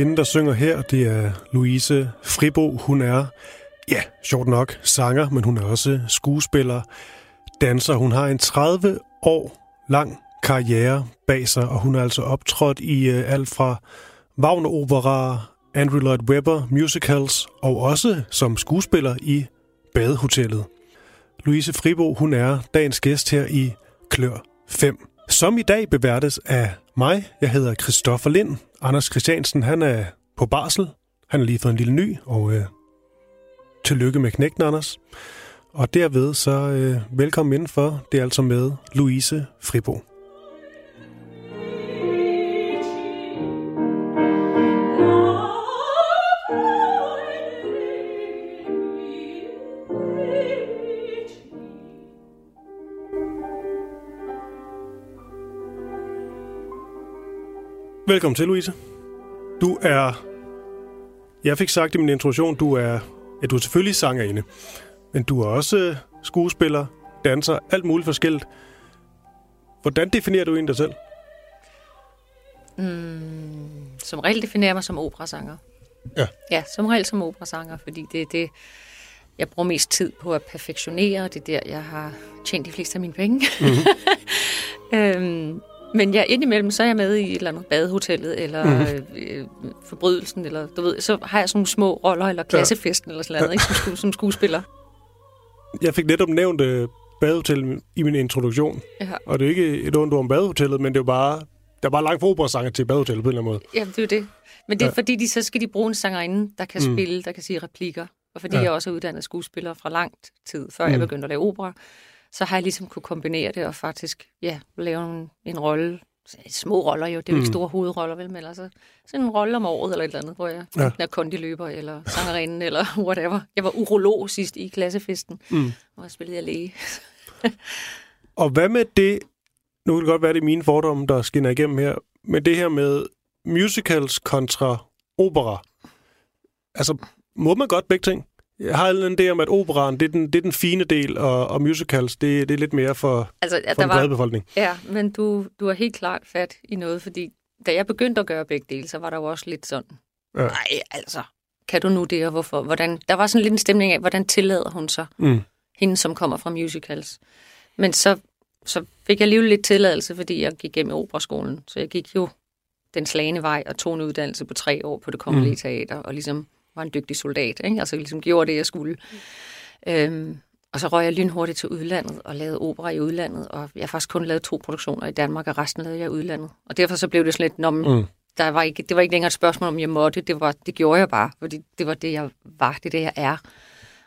kvinde, der synger her, det er Louise Fribo. Hun er, ja, sjovt nok, sanger, men hun er også skuespiller, danser. Hun har en 30 år lang karriere bag sig, og hun er altså optrådt i uh, alt fra Wagner-opera, Andrew Lloyd Webber musicals, og også som skuespiller i Badehotellet. Louise Fribo, hun er dagens gæst her i Klør 5, som i dag beværtes af mig. Jeg hedder Christoffer Lind. Anders Christiansen, han er på barsel. Han har lige fået en lille ny, og øh, tillykke med knægten, Anders. Og derved så øh, velkommen indenfor. Det er altså med Louise Fribo. Velkommen til, Louise. Du er... Jeg fik sagt i min introduktion, du er... Ja, du er selvfølgelig sangerinde, men du er også skuespiller, danser, alt muligt forskelligt. Hvordan definerer du egentlig dig selv? Mm, som regel definerer jeg mig som operasanger. Ja. Ja, som regel som operasanger, fordi det er det, jeg bruger mest tid på at perfektionere. Det er der, jeg har tjent de fleste af mine penge. Mm-hmm. øhm, men ja, indimellem, så er jeg med i et eller andet badehotellet, eller mm. øh, forbrydelsen, eller du ved, så har jeg sådan nogle små roller, eller klassefesten, ja. eller sådan noget, ikke, som, som skuespiller. Jeg fik netop nævnt øh, badehotellet i min introduktion, Ja. og det er ikke et ondt om badehotellet, men det er jo bare, der er bare langt operasanger til badehotellet på en eller anden måde. Jamen, det er jo det. Men det er Ja. ja. fordi, de, så skal de bruge en sangerinde, der kan Mm. spille, der kan sige replikker. Og fordi Ja. ja. jeg også er uddannet skuespiller fra langt tid, før mm. jeg begyndte at lave opera, så har jeg ligesom kunne kombinere det og faktisk ja, lave en, en rolle. Små roller jo, det er jo Mm. ikke store hovedroller, vel, men altså sådan en rolle om året eller et eller andet, hvor jeg ja. er kondiløber eller sangerinde eller whatever. Jeg var urolog sidst i klassefesten, Mm. hvor jeg spillede jeg læge. Og hvad med det, nu kan det godt være, det er mine fordomme, der skinner igennem her, men det her med musicals kontra opera. Altså, må man godt begge ting? Jeg har en idé om, at operaen, det er den, det er den fine del, og, og musicals, det, det er lidt mere for, Altså, ja, for den brede befolkning. Ja, men du, du har helt klart fat i noget, fordi da jeg begyndte at gøre begge dele, så var der jo også lidt sådan, Ja. nej, altså, kan du nu det, og hvorfor? Hvordan? Der var sådan lidt en stemning af, hvordan tillader hun sig, Mm. hende som kommer fra musicals. Men så, så fik jeg alligevel lidt tilladelse, fordi jeg gik gennem operaskolen. Så jeg gik jo den slagende vej og tog en uddannelse på tre år på det kongelige Mm. teater, og ligesom var en dygtig soldat, ikke? altså ligesom gjorde det, jeg skulle. Øhm, og så røg jeg lynhurtigt til udlandet og lavede opera i udlandet, og jeg har faktisk kun lavet to produktioner i Danmark, og resten lavede jeg i udlandet. Og derfor så blev det sådan lidt, når Mm. der var ikke, det var ikke længere et spørgsmål, om jeg måtte, det, var, det gjorde jeg bare, fordi det var det, jeg var, det er det, jeg er.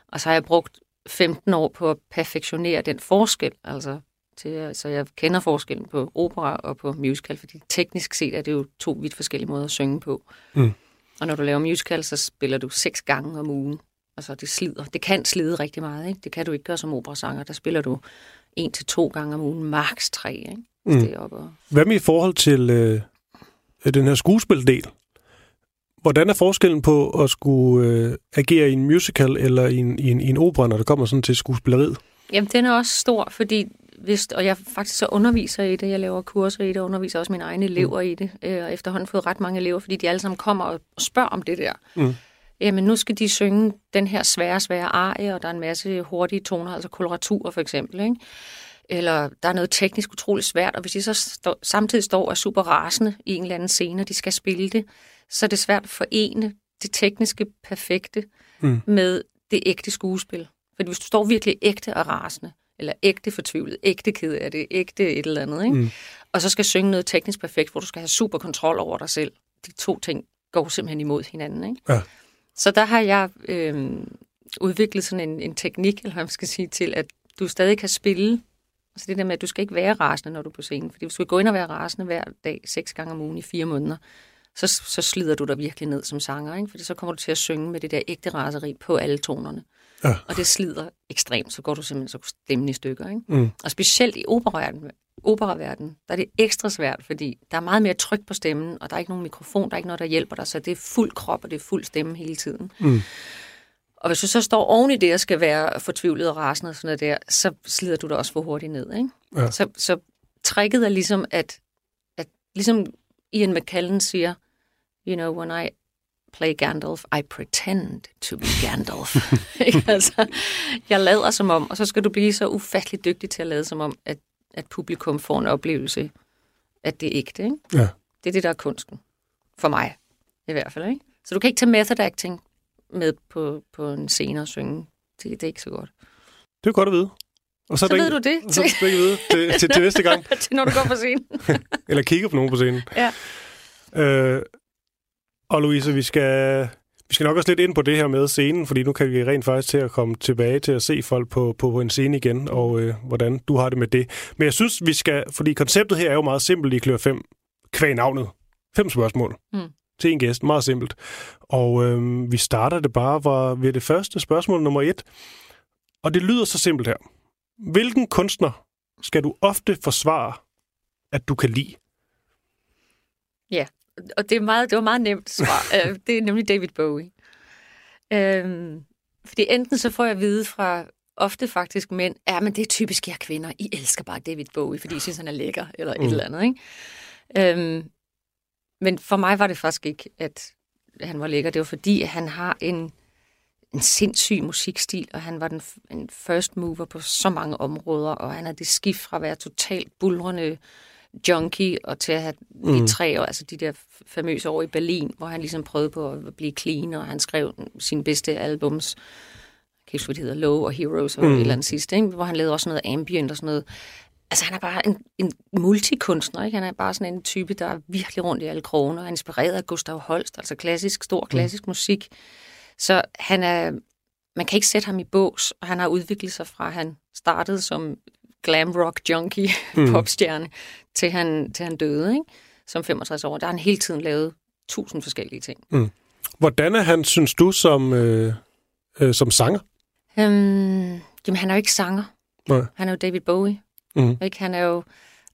Og så har jeg brugt 15 år på at perfektionere den forskel, altså til, så jeg kender forskellen på opera og på musical, fordi teknisk set er det jo to vidt forskellige måder at synge på. Mm. Og når du laver musical, så spiller du seks gange om ugen. Altså det slider. Det kan slide rigtig meget, ikke? Det kan du ikke gøre som operasanger. Der spiller du en til to gange om ugen, max tre, ikke? Hvis Mm. det er op og... Hvad med i forhold til øh, den her skuespildel? Hvordan er forskellen på at skulle øh, agere i en musical eller i en, i, en, i en opera, når det kommer sådan til skuespilleriet? Jamen, den er også stor, fordi hvis, og jeg faktisk så underviser i det, jeg laver kurser i det, og underviser også mine egne elever i det, øh, og efterhånden fået ret mange elever, fordi de alle sammen kommer og spørger om det der. Mm. Jamen, nu skal de synge den her svære, svære arie, og der er en masse hurtige toner, altså koloraturer for eksempel, ikke? Eller der er noget teknisk utroligt svært, og hvis de så stå, samtidig står og er super rasende i en eller anden scene, og de skal spille det, så er det svært at forene det tekniske perfekte Mm. med det ægte skuespil. Fordi hvis du står virkelig ægte og rasende, eller ægte fortvivlet, ægte ked af det, ægte et eller andet, ikke? Mm. Og så skal synge noget teknisk perfekt, hvor du skal have super kontrol over dig selv. De to ting går simpelthen imod hinanden. Ikke? Ja. Så der har jeg øh, udviklet sådan en, en teknik, eller hvad man skal sige, til at du stadig kan spille. Altså det der med, at du skal ikke være rasende, når du er på scenen. Fordi hvis du går ind og være rasende hver dag, seks gange om ugen i fire måneder, så, så slider du dig virkelig ned som sanger. Ikke? Fordi så kommer du til at synge med det der ægte raseri på alle tonerne. Ja. Og det slider ekstremt, så går du simpelthen så stemmen i stykker. Ikke? Mm. Og specielt i operaverdenen, operaverden, der er det ekstra svært, fordi der er meget mere tryk på stemmen, og der er ikke nogen mikrofon, der er ikke noget, der hjælper dig, så det er fuld krop, og det er fuld stemme hele tiden. Mm. Og hvis du så står oven i det, og skal være fortvivlet og rasende og sådan noget der, så slider du dig også for hurtigt ned. Ikke? Ja. Så, så tricket er ligesom, at, at ligesom Ian McKellen siger, You know, when I play Gandalf, I pretend to be Gandalf. altså, jeg lader som om, og så skal du blive så ufattelig dygtig til at lade som om, at, at publikum får en oplevelse, at det er ægte. Ikke? Ja. Det er det, der er kunsten. For mig, i hvert fald. Ikke? Så du kan ikke tage method acting med på, på en scene og synge. Det, det er ikke så godt. Det er godt at vide. Og Så der ved ikke- du det. Så er der ikke vide til, til, til næste gang. til når du går på scenen. Eller kigger på nogen på scenen. Ja. Øh, og Louise, vi skal, vi skal nok også lidt ind på det her med scenen, fordi nu kan vi rent faktisk til at komme tilbage til at se folk på, på, på en scene igen, og øh, hvordan du har det med det. Men jeg synes, vi skal, fordi konceptet her er jo meget simpelt i Klør 5, kvæg navnet. Fem spørgsmål Mm. til en gæst, meget simpelt. Og øh, vi starter det bare var ved det første spørgsmål, nummer et. Og det lyder så simpelt her. Hvilken kunstner skal du ofte forsvare, at du kan lide? Og det, er meget, det var meget nemt svar. Øh, det er nemlig David Bowie. Øhm, fordi enten så får jeg at vide fra ofte faktisk mænd, ja, men det er typisk jer kvinder, I elsker bare David Bowie, fordi I synes, han er lækker, eller Mm. et eller andet. Ikke? Øhm, men for mig var det faktisk ikke, at han var lækker. Det var fordi, at han har en, en sindssyg musikstil, og han var den en first mover på så mange områder, og han havde det skift fra at være totalt bulrende junkie, og til at have mm. de tre år, altså de der famøse år i Berlin, hvor han ligesom prøvede på at blive clean, og han skrev sine bedste albums, kan ikke det hedder, Low og Heroes og mm. et eller andet sidste, ikke? hvor han lavede også noget ambient og sådan noget. Altså han er bare en, en multikunstner, ikke? Han er bare sådan en type, der er virkelig rundt i alle kroner, og er inspireret af Gustav Holst, altså klassisk, stor klassisk mm. musik. Så han er, man kan ikke sætte ham i bås, og han har udviklet sig fra, han startede som glam rock junkie, mm. popstjerne, til han, til han døde, ikke? som 65 år. Der har han hele tiden lavet tusind forskellige ting. Hvordan er han, synes du, som, øh, øh, som sanger? Øhm, jamen, han er jo ikke sanger. Nej. Han er jo David Bowie. Mhm. Ikke? Han er jo...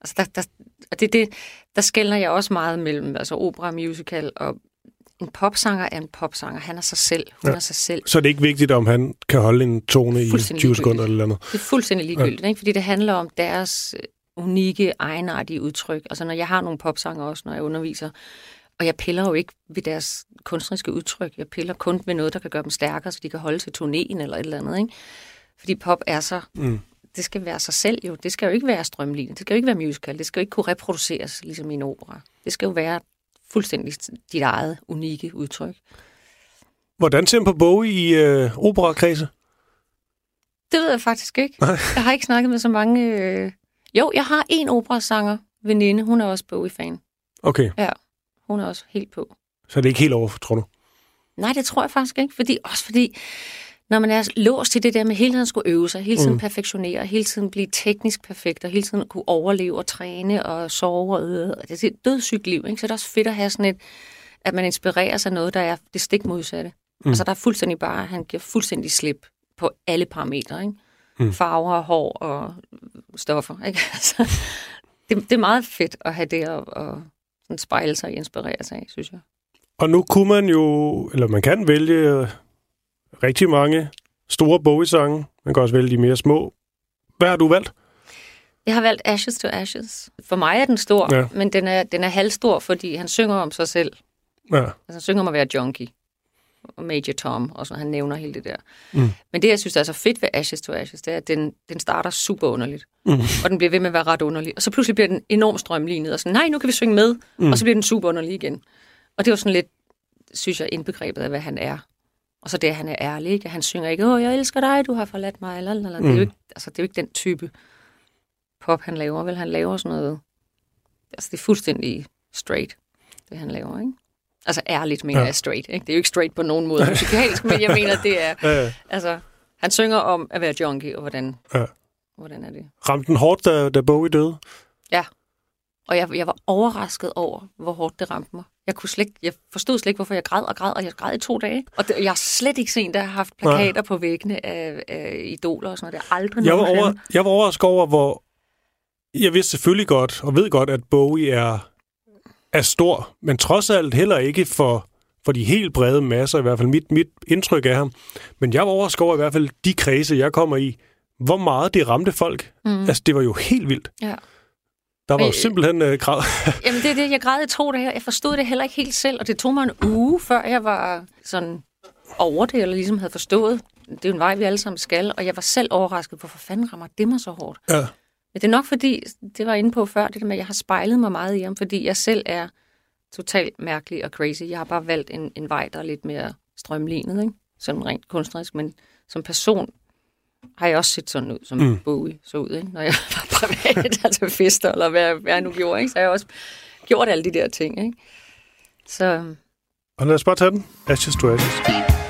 Altså, der, der, og det, det, der skældner jeg også meget mellem altså opera, musical og en popsanger er en popsanger. Han er sig selv. Hun Ja. er sig selv. Så er det ikke vigtigt, om han kan holde en tone i Fuldstændig 20 sekunder eller noget. Det er fuldstændig ligegyldigt, ja. ikke? fordi det handler om deres unikke, egenartige udtryk. Altså når jeg har nogle popsanger også, når jeg underviser, og jeg piller jo ikke ved deres kunstneriske udtryk. Jeg piller kun ved noget, der kan gøre dem stærkere, så de kan holde til turnéen eller et eller andet. Ikke? Fordi pop er så... Mm. Det skal være sig selv jo. Det skal jo ikke være strømlignet. Det skal jo ikke være musical. Det skal jo ikke kunne reproduceres, ligesom i en opera. Det skal jo være fuldstændig dit eget unikke udtryk. Hvordan ser han på Bowie i øh, operakredse? Det ved jeg faktisk ikke. Nej. Jeg har ikke snakket med så mange... Øh... Jo, jeg har en operasanger veninde. Hun er også Bowie-fan. Okay, Hun er også helt på. så er det ikke helt over, tror du? Nej, det tror jeg faktisk ikke. Fordi, også fordi, når man er låst til det der med hele tiden at skulle øve sig, hele tiden Mm. perfektionere, hele tiden blive teknisk perfekt, og hele tiden kunne overleve og træne og sove. Og, øh, det er et dødssygt liv. Ikke? Så det er også fedt at have sådan et, at man inspirerer sig noget, der er det stik modsatte. Mm. Altså der er fuldstændig bare, han giver fuldstændig slip på alle parametre. Ikke? Mm. Farver, hår og stoffer. Ikke? Altså, det, det er meget fedt at have det og, og sådan spejle sig og inspirere sig af, synes jeg. Og nu kunne man jo, eller man kan vælge rigtig mange store Bowie-sange. Man kan også vælge de mere små. Hvad har du valgt? Jeg har valgt Ashes to Ashes. For mig er den stor, ja. men den er, den er halvstor, fordi han synger om sig selv. Ja. Altså, han synger om at være junkie. Og Major Tom, og sådan, han nævner hele det der. Mm. Men det, jeg synes er så fedt ved Ashes to Ashes, det er, at den, den starter super underligt. Mm. Og den bliver ved med at være ret underlig. Og så pludselig bliver den enormt strømlignet, og sådan, nej, nu kan vi synge med. Mm. Mm. Og så bliver den super underlig igen. Og det var sådan lidt, synes jeg, indbegrebet af, hvad han er. Og så det, at han er ærlig, ikke? Han synger ikke, åh, jeg elsker dig, du har forladt mig, eller, eller. Mm. Det, er jo ikke, altså, det er jo ikke den type pop, han laver, vel? Han laver sådan noget, altså det er fuldstændig straight, det han laver, ikke? Altså ærligt mener Ja. ja. jeg straight, ikke? Det er jo ikke straight på nogen måde musikalsk, men jeg mener, det er, Ja, ja. altså, han synger om at være junkie, og hvordan, Ja. hvordan er det? Ramte den hårdt, da, da Bowie døde? Og jeg, jeg var overrasket over, hvor hårdt det ramte mig. Jeg, kunne slet, jeg forstod slet ikke, hvorfor jeg græd og græd, og jeg græd i to dage. Og det, jeg har slet ikke set, der har haft plakater på væggene af, af idoler og sådan noget. Det er aldrig Jeg var, over, jeg var overrasket over, hvor... Jeg vidste selvfølgelig godt, og ved godt, at Bowie er, er stor, men trods alt heller ikke for, for de helt brede masser, i hvert fald mit, mit indtryk af ham. Men jeg var overrasket over i hvert fald de kredse, jeg kommer i, hvor meget det ramte folk. Mm. Altså, det var jo helt vildt. Ja. Der var jo simpelthen øh, græd. Jamen, det er det, jeg græd i tro det her. Jeg forstod det heller ikke helt selv, og det tog mig en uge, før jeg var sådan over det, eller ligesom havde forstået. Det er jo en vej, vi alle sammen skal, og jeg var selv overrasket på, for fanden rammer det mig så hårdt. Ja. Men det er nok fordi, det var jeg inde på før, det der med, at jeg har spejlet mig meget i ham, fordi jeg selv er totalt mærkelig og crazy. Jeg har bare valgt en, en vej, der er lidt mere strømlignet, ikke? sådan rent kunstnerisk, men som person har jeg også set sådan ud, som mm. Bowie så ud, ikke? når jeg var privat, altså fester, eller hvad, hvad jeg nu gjorde. Ikke? Så har jeg også gjort alle de der ting. Ikke? Så... Og lad os bare tage den. Ashes to Ashes.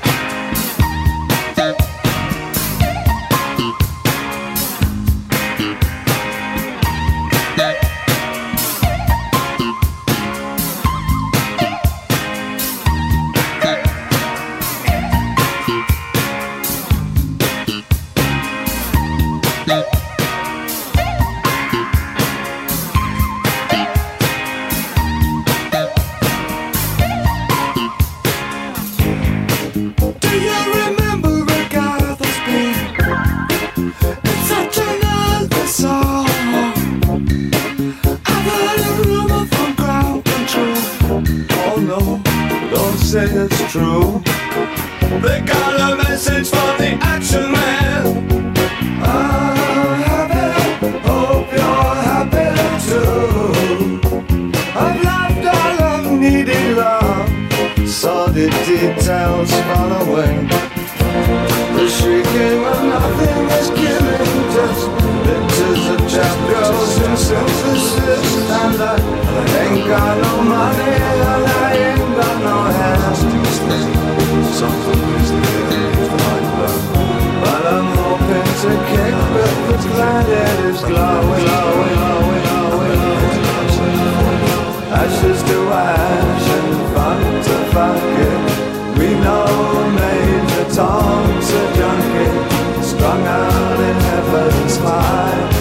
Tales following. The shrieking of nothing is killing just pictures of chap girls and synthesis. And I, ain't got no money and I ain't got no hands. But I'm hoping to kick but the planet is glowing, glowing, glowing, glowing. Ashes to ash and fun to fucking. We know Major Tom's a junkie, strung out in heaven's high.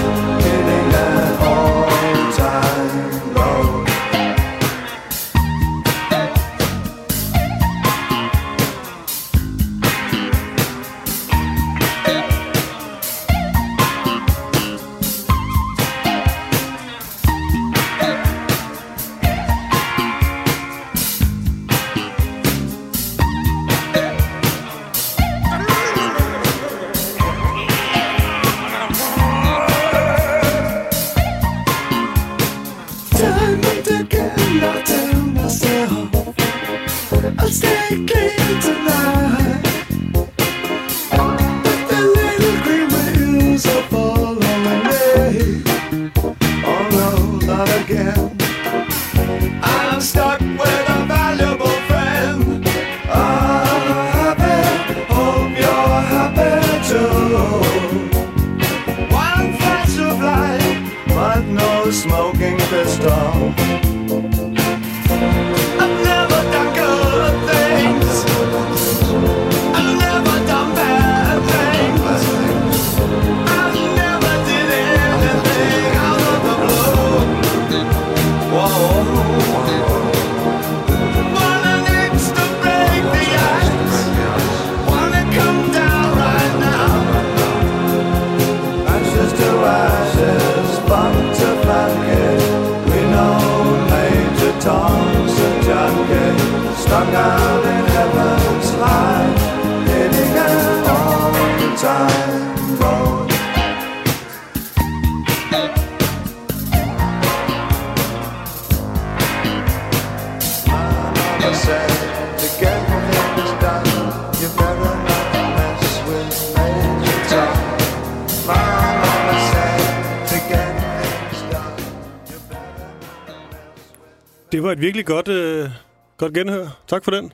Var et virkelig godt, øh, godt genhør. Tak for den.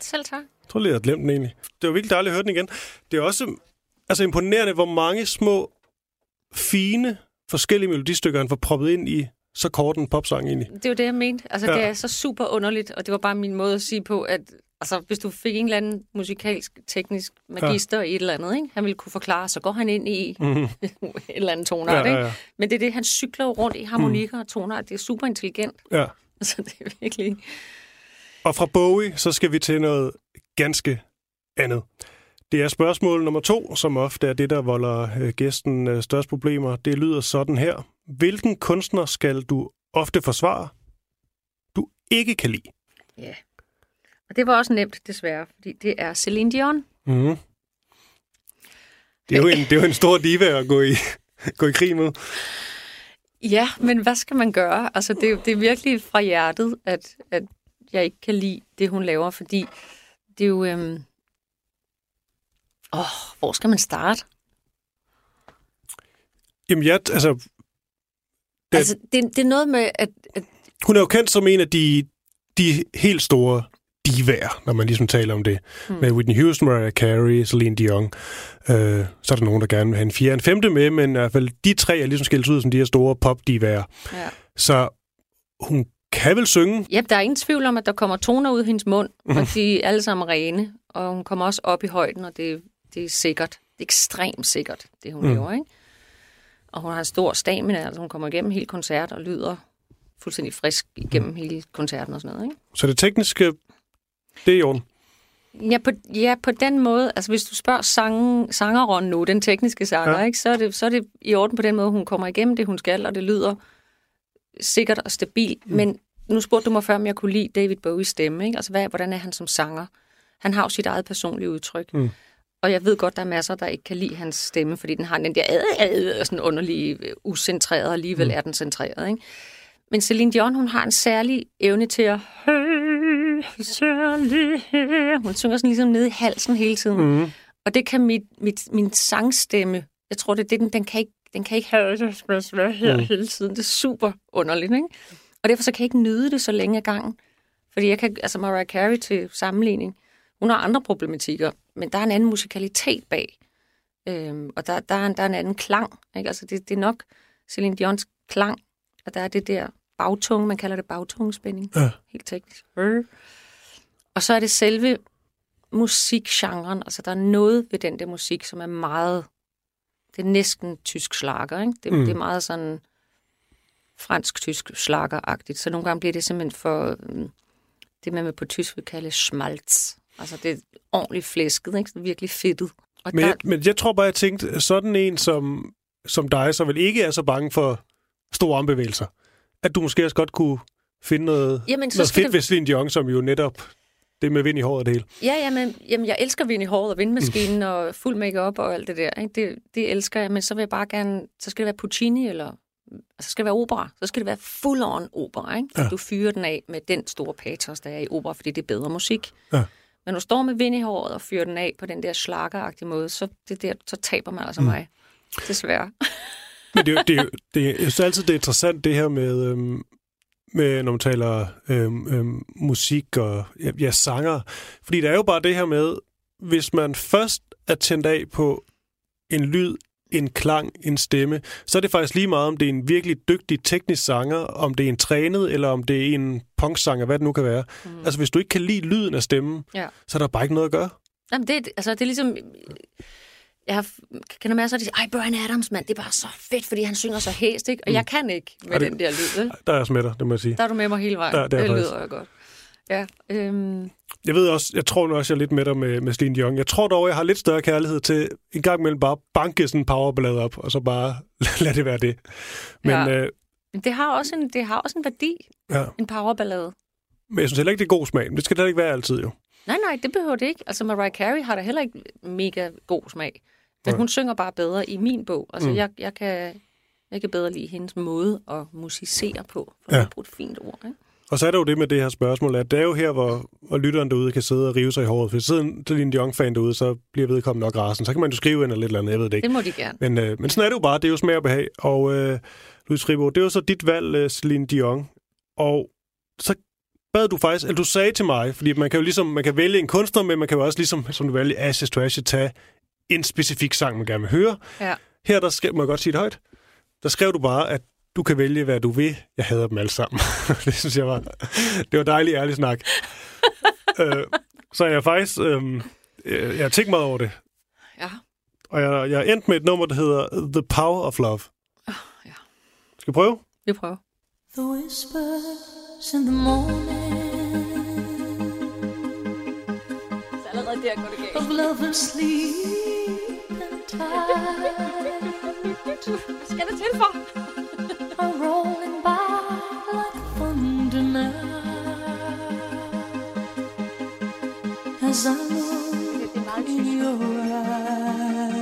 Selv tak. Jeg tror lige, jeg havde glemt den egentlig. Det var virkelig dejligt at høre den igen. Det er også altså, imponerende, hvor mange små, fine, forskellige melodistykker, han får proppet ind i så kort en popsang egentlig. Det er jo det, jeg mente. Altså, ja. det er så super underligt, og det var bare min måde at sige på, at altså, hvis du fik en eller anden musikalsk, teknisk magister ja. i et eller andet, ikke? han ville kunne forklare, så går han ind i mm-hmm. et eller andet tonart. Ja, ja, ja. Ikke? Men det er det, han cykler rundt i harmonikker mm. og tonart. Det er super intelligent. Ja. Altså, det er virkelig... Og fra Bowie, så skal vi til noget ganske andet. Det er spørgsmål nummer to, som ofte er det, der volder øh, gæsten øh, størst problemer. Det lyder sådan her. hvilken kunstner skal du ofte forsvare, du ikke kan lide? Ja. Og det var også nemt, desværre, fordi det er Celine Dion. Mm. Det er, jo en, det er jo en stor diva at gå i, gå i krig med. Ja, men hvad skal man gøre? Altså, det, er- det er virkelig fra hjertet, at, at jeg ikke kan lide det, hun laver, fordi det er jo... Øhm... Åh, hvor skal man starte? Jamen, jeg, altså, Det... Altså, det, det er noget med, at, at hun er jo kendt som en af de, de helt store divaer, når man ligesom taler om det. Mm. Med Whitney Houston, Mariah Carey, Celine Dion. Øh, så er der nogen, der gerne vil have en fjerde en femte med, men i hvert fald de tre er ligesom skilt ud som de her store pop-divaer. ja. Så hun kan vel synge. Ja, der er ingen tvivl om, at der kommer toner ud af hendes mund, og de er alle sammen rene, og hun kommer også op i højden, og det, det er sikkert. Det er ekstremt sikkert, det hun mm. laver, ikke? Og hun har en stor stamina, altså hun kommer igennem hele koncert og lyder fuldstændig frisk igennem mm. hele koncerten og sådan noget, ikke? Så det tekniske, det er i orden. Ja på, ja, på den måde. Altså, hvis du spørger sang, sangeren nu, den tekniske sanger, Ja. ikke, så, er det, så er det i orden på den måde, hun kommer igennem det, hun skal, og det lyder sikkert og stabilt. Mm. Men nu spurgte du mig før, om jeg kunne lide David Bowies stemme. Ikke? Altså, hvad, hvordan er han som sanger? Han har jo sit eget personlige udtryk. Mm. Og jeg ved godt, der er masser, der ikke kan lide hans stemme, fordi den har den der øh, øh, sådan underlige, øh, ucentreret, og alligevel mm. er den centreret. Ikke? Men Celine Dion, hun har en særlig evne til at... Hun synger sådan ligesom nede i halsen hele tiden. Mm. Og det kan mit, mit, min sangstemme, jeg tror, det er det, den, den, kan ikke, den kan ikke have det, her mm. hele tiden. Det er super underligt, ikke? Og derfor så kan jeg ikke nyde det så længe ad gangen. Fordi jeg kan, altså Mariah Carey til sammenligning, hun har andre problematikker, men der er en anden musikalitet bag. Øhm, og der, der, er en, der er en anden klang. Ikke? Altså det, det er nok Celine Dions klang, og der er det der bagtunge, man kalder det bagtungespænding, Ja. helt teknisk. Og så er det selve musikgenren, altså der er noget ved den der musik, som er meget, det er næsten tysk slager, ikke? Det, Mm. det er meget sådan fransk-tysk slageragtigt, så nogle gange bliver det simpelthen for, mm, det man på tysk vil kalde schmaltz. Altså det er ordentligt flæsket, ikke? Det er virkelig fedtet. Og Men, der, jeg, men jeg tror bare, jeg tænkte, sådan en som, som dig, som vel ikke er så bange for store armbevægelser, at du måske også godt kunne finde noget, Jamen, så noget fedt det- ved Celine Dion, som jo netop det med vind i håret og det hele. Ja, jamen, jamen, jeg elsker vind i håret og vindmaskinen og fuld makeup og alt det der. Ikke? Det, det elsker jeg, men så vil jeg bare gerne, så skal det være Puccini, eller altså, så skal det være opera. Så skal det være full on opera, ikke? Ja. Du fyrer den af med den store patos, der er i opera, fordi det er bedre musik. Ja. Men du står med vind i håret og fyrer den af på den der slageragtige måde, så, det der, så taber man altså mm. mig. Desværre. Men det, er det, det, jeg synes altid, det er interessant, det her med, øhm, med når man taler øhm, øhm, musik og ja, sanger. Fordi der er jo bare det her med, hvis man først er tændt af på en lyd, en klang, en stemme, så er det faktisk lige meget, om det er en virkelig dygtig teknisk sanger, om det er en trænet, eller om det er en punksanger, hvad det nu kan være. Mm. Altså, hvis du ikke kan lide lyden af stemmen, Ja. så er der bare ikke noget at gøre. Jamen, det, altså, det er ligesom... Jeg har, kender masser, der siger, ej, Brian Adams, mand, det er bare så fedt, fordi han synger så hæst, ikke? Og jeg kan ikke med Mm. Og det- den der lyd, vel? Der er jeg med dig, det må jeg sige. Der er du med mig hele vejen. Ja, det er det lyder jeg godt. Ja, øhm, Jeg ved også, jeg tror nu også, jeg er lidt med dig med, med Celine Dion. Jeg tror dog, jeg har lidt større kærlighed til en gang imellem bare banke sådan en powerballade op, og så bare lade det være det. Men, Ja. øh, men det har, også en, det har også en værdi, ja. en powerballade. men jeg synes heller ikke, det er god smag. Men det skal heller ikke være altid jo. Nej, nej, det behøver det ikke. Altså, Mariah Carey har da heller ikke mega god smag. Men hun synger bare bedre i min bog. Altså, Mm. jeg, jeg, kan, jeg kan bedre lide hendes måde at musicere på. For Ja. at bruge et fint ord, ikke? Og så er der jo det med det her spørgsmål, at det er jo her, hvor, hvor lytteren derude kan sidde og rive sig i håret. For hvis der sidder en Celine Dion-fan derude, så bliver vedkommende nok rasen. Så kan man jo skrive ind eller lidt eller andet, jeg ved det ikke. Det må de gerne. Men, øh, men sådan er det jo bare. Det er jo smag og behag. Og øh, Louis Fribo, det var så dit valg, øh, Celine Dion. Og så bad du faktisk, eller du sagde til mig, fordi man kan jo ligesom, man kan vælge en kunstner, men man kan jo også ligesom, som du valgte Ashes to Ashes, tage en specifik sang, man gerne vil høre. Ja. Her, der skrev, må jeg godt sige det højt, der skrev du bare, at du kan vælge, hvad du vil. Jeg hader dem alle sammen. det synes jeg var, det var dejligt ærlig snak. øh, så jeg faktisk, øh, jeg jeg har tænkt meget over det. Ja. Og jeg, jeg er endt med et nummer, der hedder The Power of Love. ja. Skal vi prøve? Vi prøver. The whispers in the morning Så allerede der går det of lovers sleep tight. Ich kann jetzt. Are rolling by like thunder. As I look in your eyes.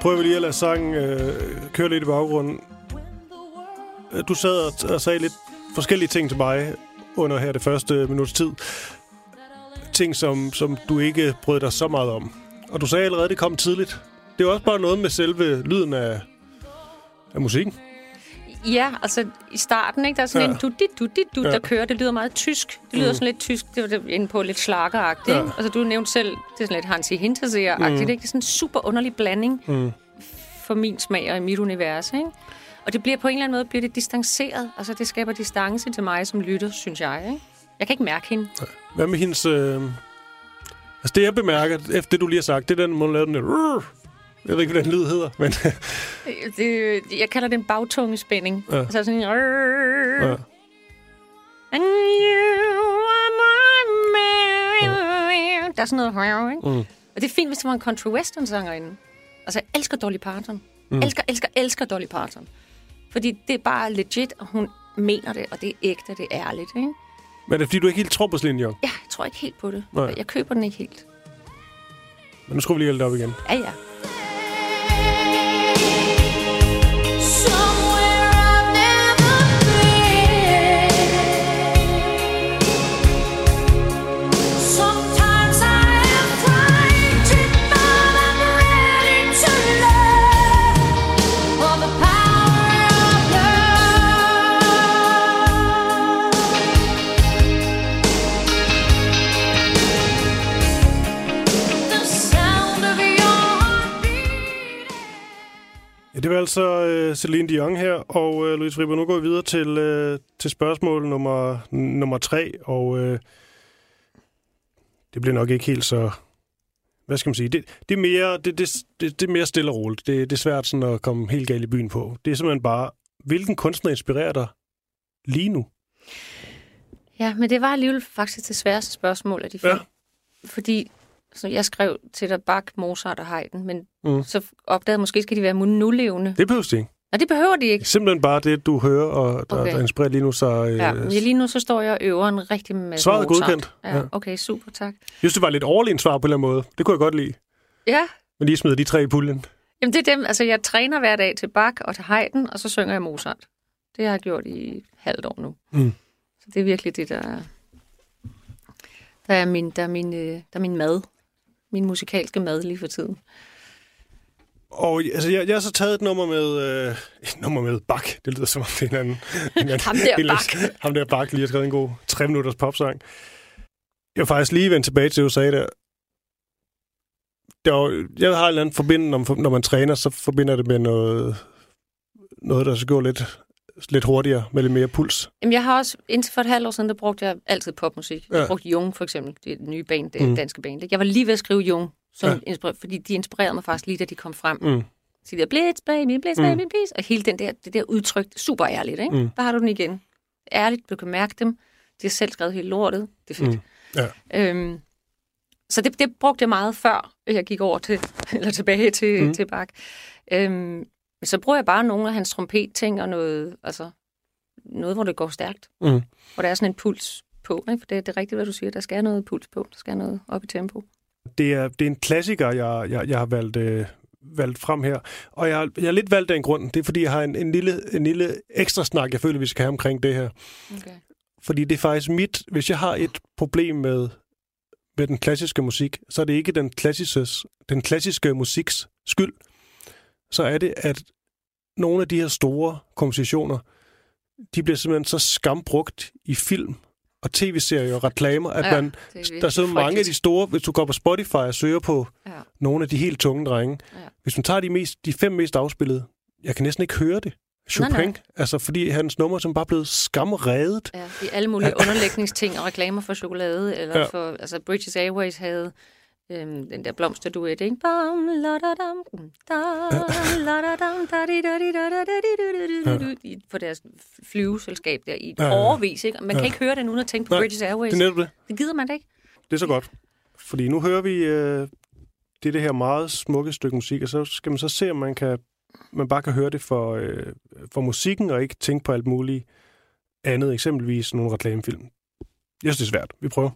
Prøver vi lige at lade sangen øh, køre lidt i baggrunden. Øh, du sad og, og sagde lidt forskellige ting til mig under her det første minuts tid. Ting, som, som du ikke brød dig så meget om. Og du sagde allerede, at det kom tidligt. Det er også bare noget med selve lyden af, af musikken. Ja, altså i starten, ikke? Der er sådan Ja. en du dit du dit du Ja. der kører. Det lyder meget tysk. Det lyder mm. sådan lidt tysk. Det var inde på lidt slakkeragtigt. Ja. Ja. Altså du nævnte selv, det er sådan lidt Hansi Hinterseer-agtigt. Mm. Ikke? Det er sådan en super underlig blanding Mm. for min smag og i mit univers. Ikke? Og det bliver på en eller anden måde bliver det distanceret. Altså det skaber distance til mig som lytter, synes jeg. Ikke? Jeg kan ikke mærke hende. Hvad med hendes... Øh... Altså det, jeg bemærker, efter det, du lige har sagt, det er den, måde, den der... Jeg ved ikke, hvad den lyd hedder, men... Det, jeg kalder det en bagtungespænding. Ja. Altså sådan ja. And you are my man. Der er sådan noget ikke? Mm. Og det er fint, hvis det var en country western sangerinde. Altså, jeg elsker Dolly Parton. Mm. Elsker, elsker, elsker Dolly Parton. Fordi det er bare legit, og hun mener det, og det er ægte, det er ærligt, ikke? Men er det, fordi du ikke helt tror på Celine Dion? Ja, jeg tror ikke helt på det. Nej. Jeg køber den ikke helt. Men nu skruer vi lige lidt op igen. Ja, ja. someone det var altså øh, Celine Dion her, og øh, Louise Ripper, nu går vi videre til, øh, til spørgsmål nummer, nummer tre, og øh, det bliver nok ikke helt så... Hvad skal man sige? Det, det, er, mere, det, det, det, det er mere stille og roligt. Det, det er svært sådan at komme helt galt i byen på. Det er simpelthen bare, hvilken kunstner inspirerer dig lige nu? Ja, men det var alligevel faktisk det sværeste spørgsmål af de. Ja. Ja. Fordi så jeg skrev til dig Bach, Mozart og Haydn, men Mm. så opdagede jeg, måske skal de være nulevende. Det behøver det ikke. Og det behøver de ikke. Simpelthen bare det, du hører, og der, okay. Der inspirerer lige nu. Så, øh, Ja, men lige nu så står jeg og øver en rigtig masse Svaret er godkendt. Ja. Ja, okay, super, tak. Jeg synes, det var lidt overlegent svar på en eller anden måde. Det kunne jeg godt lide. Ja, Men lige smider de tre i puljen. Jamen, det er dem. Altså, jeg træner hver dag til Bach og til Haydn, og så synger jeg Mozart. Det har jeg gjort i halvt år nu. Mm. Så det er virkelig det, der er, der er min, der er min, øh, der er min mad. Min musikalske mad lige for tiden. Og altså, jeg, jeg har så taget et nummer med... Øh, et nummer med Bak. Det lyder som om det er en anden... En anden Ham der Bach. Ham der Bak lige har skrevet en god tre minutters popsang. Jeg vil faktisk lige vende tilbage til, du sagde der. der var, jeg har en eller anden forbindelse, når man træner, så forbinder det med noget, noget der så går lidt, lidt hurtigere, med lidt mere puls. Jamen, jeg har også, indtil for et halvt år siden, der brugte jeg altid popmusik. Ja. Jeg brugte Jung, for eksempel, det er det nye band, det Mm. danske band. Jeg var lige ved at skrive Jung, som Ja. inspirerede, fordi de inspirerede mig faktisk lige, da de kom frem. Mm. Så de der, blitz, baby, blitz, Mm. baby, please. Og hele den der, det der udtryk, super ærligt, ikke? Mm. Der har du den igen. Ærligt, du kan mærke dem. De har selv skrevet helt lortet. Det er fedt. Mm. Ja. Øhm, så det, det brugte jeg meget før, jeg gik over til, eller tilbage til, mm. til Bach. Øhm, men så bruger jeg bare nogle af hans trompetting og noget, altså, noget, hvor det går stærkt. Mm. Hvor der er sådan en puls på. Ikke? For det, det er rigtigt, hvad du siger. Der skal noget puls på. Der skal noget op i tempo. Det er, det er en klassiker, jeg, jeg, jeg har valgt, øh, valgt frem her. Og jeg, jeg har lidt valgt af en grund. Det er, fordi jeg har en, en, lille, en lille ekstra snak, jeg føler, vi skal have omkring det her. Okay. Fordi det er faktisk mit... Hvis jeg har et problem med med den klassiske musik, så er det ikke den klassiske, den klassiske musiks skyld. Så er det, at nogle af de her store kompositioner, de bliver simpelthen så skambrugt i film og tv-serier og reklamer, at Ja, man, det er der sidder mange af de store, hvis du går på Spotify og søger på Ja. nogle af de helt tunge drenge, Ja. hvis man tager de, mest, de fem mest afspillede, jeg kan næsten ikke høre det. Chopin, Nej, nej. altså fordi hans nummer som bare blevet skamredet. Ja, er alle mulige underlægningsting og reklamer for chokolade, eller ja. for, altså British Airways havde øhm, den der blomsterduet, ikke? Bam, la da dam, da, la da dam, da di da di da da da di du du, i- på deres flyveselskab der i et Ja, overvis, ikke? Man kan ikke høre den uden at tænke på Nej, British Airways. Det er netop det. Det gider man da ikke. Det er så godt. Fordi nu hører vi øh, det, det her meget smukke stykke musik, og så skal man så se, om man, kan, man bare kan høre det for, øh, for musikken, og ikke tænke på alt muligt andet, eksempelvis nogle reklamefilm. Jeg synes, det er svært. Vi prøver.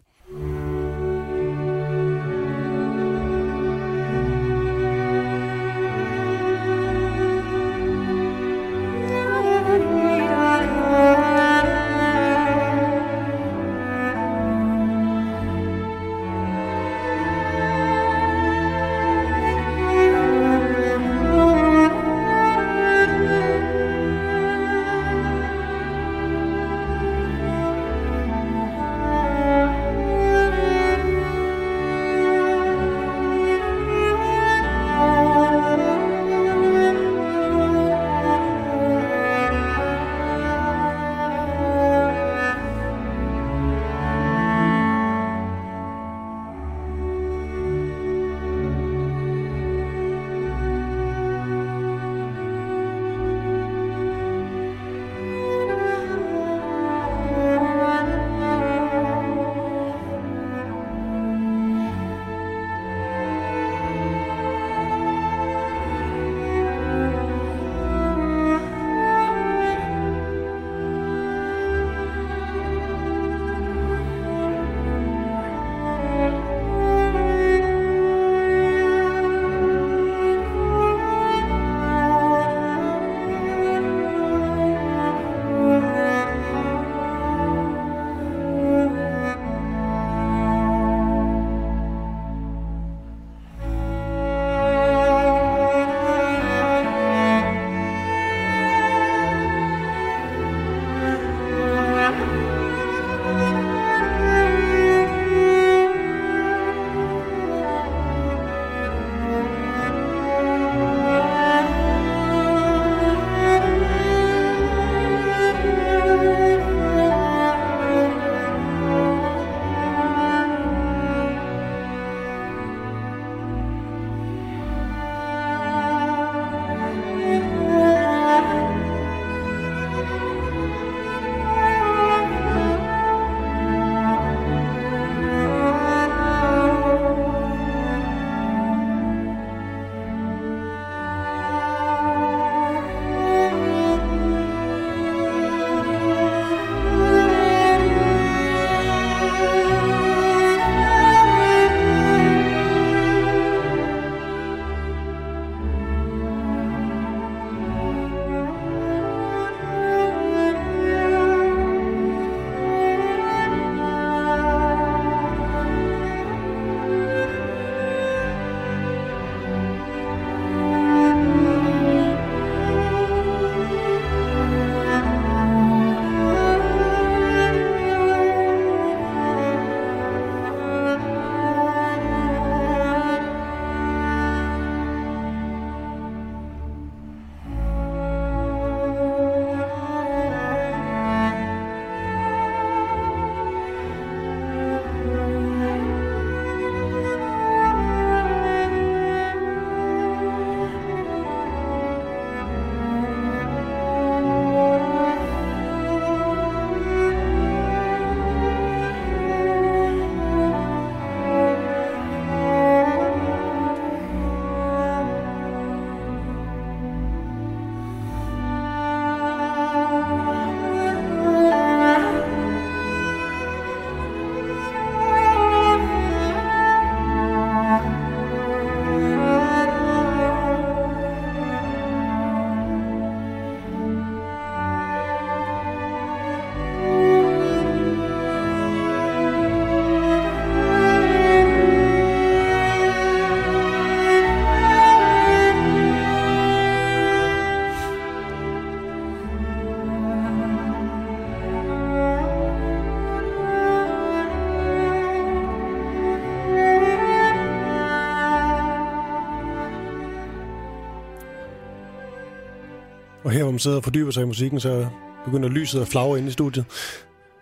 Her, hvor man sidder og fordyber sig i musikken, så begynder lyset at flagre ind i studiet.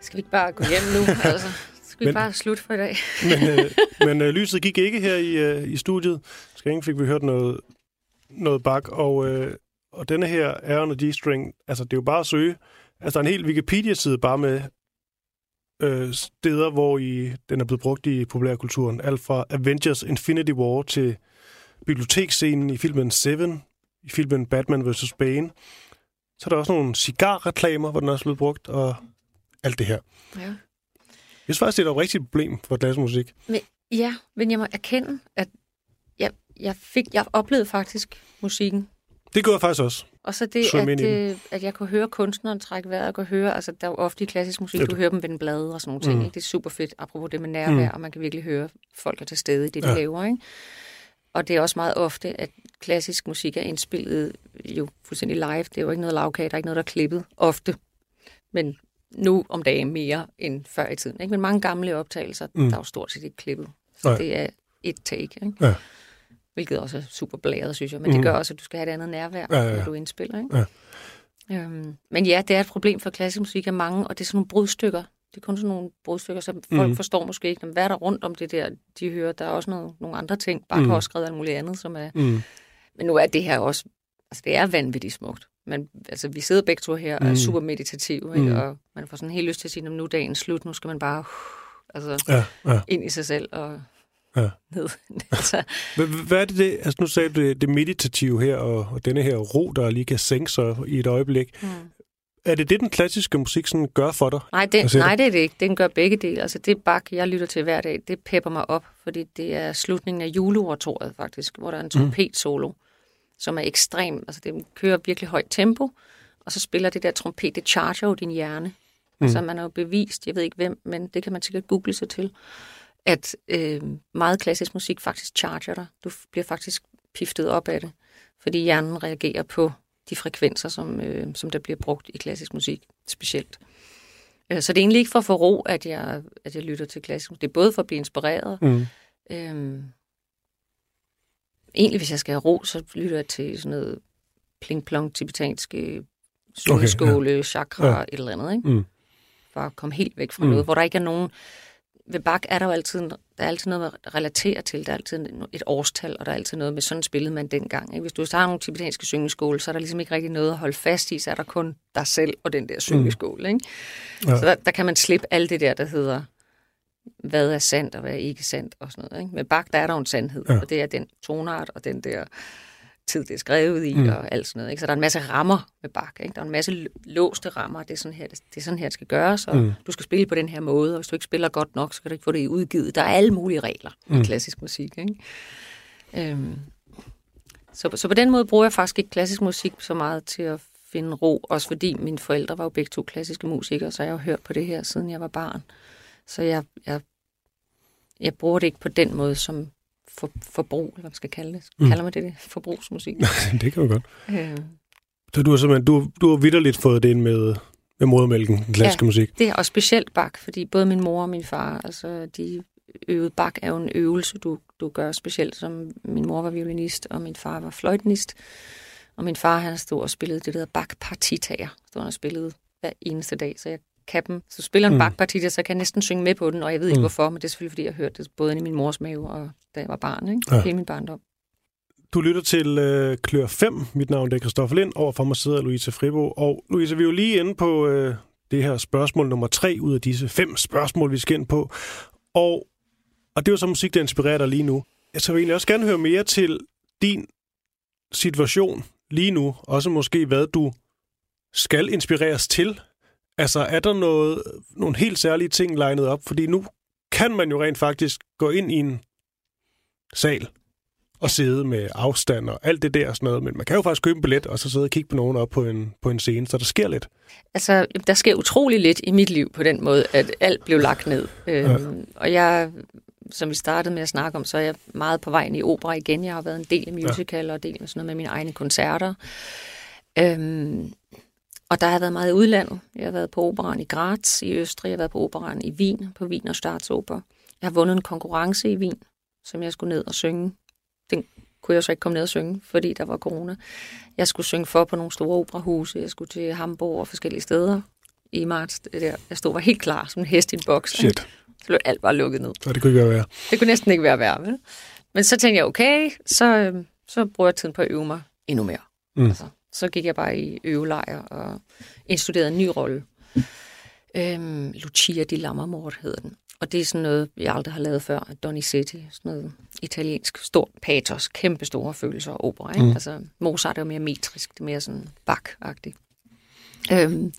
Skal vi ikke bare gå hjem nu? altså, skal vi Men- bare slutte for i dag? Men, øh, men øh, lyset gik ikke her i, øh, i studiet. Skæring fik vi hørt noget, noget bak, og, øh, og denne her er on G-string, altså det er jo bare at søge. Altså der er en hel Wikipedia-side bare med øh, steder, hvor i, den er blevet brugt i populærkulturen. Alt fra Avengers Infinity War til biblioteksscenen i filmen Seven, i filmen Batman vs. Bane. Så er der også nogle cigarreklamer, hvor den også er blevet brugt, og alt det her. Ja. Jeg synes faktisk, det er et rigtigt problem for klassisk Men, ja, men jeg må erkende, at jeg, jeg, fik, jeg oplevede faktisk musikken. Det gør jeg faktisk også. Og så det, Svøm at, øh, at jeg kunne høre kunstneren trække vejret, og kunne høre, altså der er jo ofte i klassisk musik, Ja, du hører dem vende blade og sådan nogle ting. Mm. Ikke? Det er super fedt, apropos det med nærvær, mm. og man kan virkelig høre, folk er til stede i det, de ja. laver. Ikke? Og det er også meget ofte, at klassisk musik er indspillet jo fuldstændig live. Det er jo ikke noget lavkage, der er ikke noget, der er klippet. Ofte. Men nu om dagen mere end før i tiden. Ikke? Men mange gamle optagelser, Mm. der er jo stort set ikke klippet. Så Nej. det er et take. Ikke? Ja. Hvilket også er super blæret, synes jeg. Men mm. det gør også, at du skal have et andet nærvær, Ja, ja, ja. når du indspiller. Ikke? Ja. Øhm, men ja, det er et problem for klassisk musik af mange, og det er sådan nogle brudstykker. Det er kun sådan nogle brudstykker, som folk mm. forstår måske ikke. Hvad er der rundt om det der, de hører? Der er også noget, nogle andre ting. Bare mm. skrevet alt muligt andet, som er... Mm. Men nu er det her også... Altså, det er vanvittigt smukt. Men altså, vi sidder begge to her og er Mm. super meditative, ikke? Mm. og man får sådan helt lyst til at sige, "Nå, nu er dagen slut, nu skal man bare uh, altså, Ja, ja. ind i sig selv og Ja. ned. altså, Hvad, er det, det, altså nu sagde du det, det meditative her, og, og denne her ro, der lige kan sænke sig i et øjeblik. mm. Er det det, den klassiske musik sådan gør for dig? Nej, siger nej, det er det ikke. Den gør begge dele. Altså det bak, jeg lytter til hver dag, det pepper mig op, fordi det er slutningen af juleoratoriet faktisk, hvor der er en trompet solo, som er ekstrem. Altså det kører virkelig højt tempo, og så spiller det der trompet, det charger jo din hjerne. Mm. Altså man har jo bevist, jeg ved ikke hvem, men det kan man sikkert google sig til, at øh, meget klassisk musik faktisk charger dig. Du bliver faktisk piftet op af det, fordi hjernen reagerer på de frekvenser, som, øh, som der bliver brugt i klassisk musik specielt. Øh, Så det er egentlig ikke for at få ro, at jeg, at jeg lytter til klassisk musik. Det er både for at blive inspireret. Mm. Øhm, egentlig, hvis jeg skal have ro, så lytter jeg til sådan noget pling-plong, tibetanske solskåle, okay, ja. chakra, Ja. et eller andet, ikke? Mm. For at komme helt væk fra Mm. mm. noget, hvor der ikke er nogen... Ved Bach er der jo altid, der er altid noget at relatere til. Der er altid et årstal, og der er altid noget med, sådan spillede man dengang. Ikke? Hvis du har nogle tibetanske syngeskåle, så er der ligesom ikke rigtig noget at holde fast i, så er der kun dig selv og den der syngeskåle. Ikke? Ja. Ja. Så der, der kan man slippe alt det der, der hedder, hvad er sandt og hvad er ikke sandt og sådan noget. Ikke? Med Bach, der er der en sandhed, Ja. og det er den tonart og den der tid, det er skrevet i Mm. og alt sådan noget. Ikke? Så der er en masse rammer med Bach. Ikke? Der er en masse låste rammer, det er sådan her, det, er sådan her, det skal gøres, og Mm. du skal spille på den her måde, og hvis du ikke spiller godt nok, så kan du ikke få det udgivet. Der er alle mulige regler mm. i klassisk musik. Ikke? Øhm, så, så på den måde bruger jeg faktisk ikke klassisk musik så meget til at finde ro, også fordi mine forældre var jo begge to klassiske musikere, så jeg har hørt på det her, siden jeg var barn. Så jeg, jeg, jeg bruger det ikke på den måde som for, forbrug, eller hvad man skal kalde det. Mm. Kalder man det det? Forbrugsmusik. det kan man godt. øh, Så du har simpelthen, du, du har vidderligt fået det ind med, med modermælken, den klassiske ja. musik. det er også specielt bak, fordi både min mor og min far, altså de øvede bak er jo en øvelse, du, du gør specielt, som min mor var violinist, og min far var fløjtenist. Og min far, han stod og spillede det, der hedder bak-partitager. Stod han og spillede hver eneste dag, så jeg kan dem. Så spiller en Mm. bak-partita, så kan jeg næsten synge med på den, og jeg ved ikke Mm. hvorfor, men det er selvfølgelig, fordi jeg hørte det både i min mors mave, og da jeg var barn, ikke? Ja. Hele min barndom. Du lytter til øh, Klør 5. Mit navn det er Christoffer Lind. Overfor mig sidder Louise Fribo. Og Louise, vi er jo lige inde på øh, det her spørgsmål nummer tre ud af disse fem spørgsmål, vi skal ind på. Og, og det er jo så musik, der inspirerer dig lige nu. Jeg så vil egentlig også gerne høre mere til din situation lige nu. Også måske, hvad du skal inspireres til. Altså, er der noget, nogle helt særlige ting legnet op? Fordi nu kan man jo rent faktisk gå ind i en sal og sidde med afstand og alt det der og sådan noget. Men man kan jo faktisk købe en billet og så sidde og kigge på nogen op på en, på en scene, så der sker lidt. Altså, der sker utrolig lidt i mit liv på den måde, at alt blev lagt ned. Øhm, Ja. Og jeg, som vi startede med at snakke om, så er jeg meget på vej ind i opera igen. Jeg har været en del af musical og en del af sådan noget med mine egne koncerter. Øhm, og der har jeg været meget i udlandet. Jeg har været på operan i Graz i Østrig, jeg har været på operan i Wien, på Wiener Staatsoper. Jeg har vundet en konkurrence i Wien, som jeg skulle ned og synge. Den kunne jeg så ikke komme ned og synge, fordi der var corona. Jeg skulle synge for på nogle store operahuse. Jeg skulle til Hamburg og forskellige steder i marts. Der. Jeg stod var helt klar som en hest i en boks. Shit, Så blev alt bare lukket ned. så det kunne ikke være værre. Det kunne næsten ikke være værre, vel? Men så tænkte jeg, okay, så, øh, så bruger jeg tiden på at øve mig endnu mere. Mm. Altså, så gik jeg bare i øvelejr og indstuderede en ny rolle. Øhm, Lucia di Lammermort hedder den. Og det er sådan noget, jeg aldrig har lavet før. Donizetti, sådan noget italiensk, stort patos, kæmpe store følelser og opera. Ikke? Mm. Altså, Mozart er jo mere metrisk, det er mere sådan bak-agtigt. Øhm,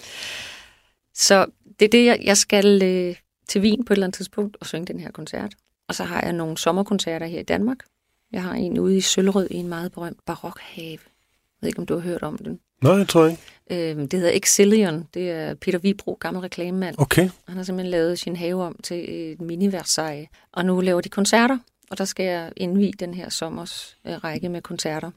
så det er det, jeg, jeg skal øh, til Wien på et eller andet tidspunkt og synge den her koncert. Og så har jeg nogle sommerkoncerter her i Danmark. Jeg har en ude i Søllerød i en meget berømt barokhave. Jeg ved ikke, om du har hørt om den. Nej, det tror jeg ikke. Øhm, det hedder Exillion. Det er Peter Vibro, gammel reklamemand. Okay. Han har simpelthen lavet sin have om til et mini-Versailles. Og nu laver de koncerter, og der skal jeg indvige den her sommers øh, række med koncerter.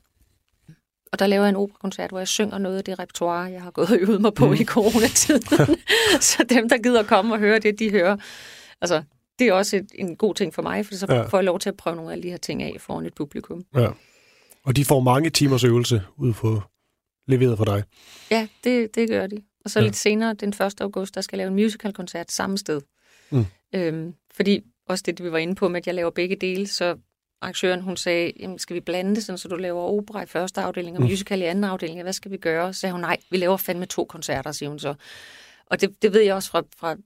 Og der laver jeg en operakoncert, hvor jeg synger noget af det repertoire, jeg har gået og øvet mig på mm. i coronatiden. så dem, der gider komme og høre det, de hører. Altså, det er også et, en god ting for mig, for så ja. får jeg lov til at prøve nogle af de her ting af foran et publikum. Ja. Og de får mange timers øvelse ud på leveret for dig. Ja, det, det gør de. Og så Ja. ja. lidt senere, den 1. august, der skal jeg lave en musicalkoncert samme sted. Mm. Øhm, fordi også det, vi var inde på med, at jeg laver begge dele, så arrangøren hun sagde, Jamen, skal vi blande det, sådan, så du laver opera i første afdeling og Mm. musical i anden afdeling? Hvad skal vi gøre? Så sagde hun, nej, vi laver fandme to koncerter, siger hun så. Og det, det ved jeg også fra, fra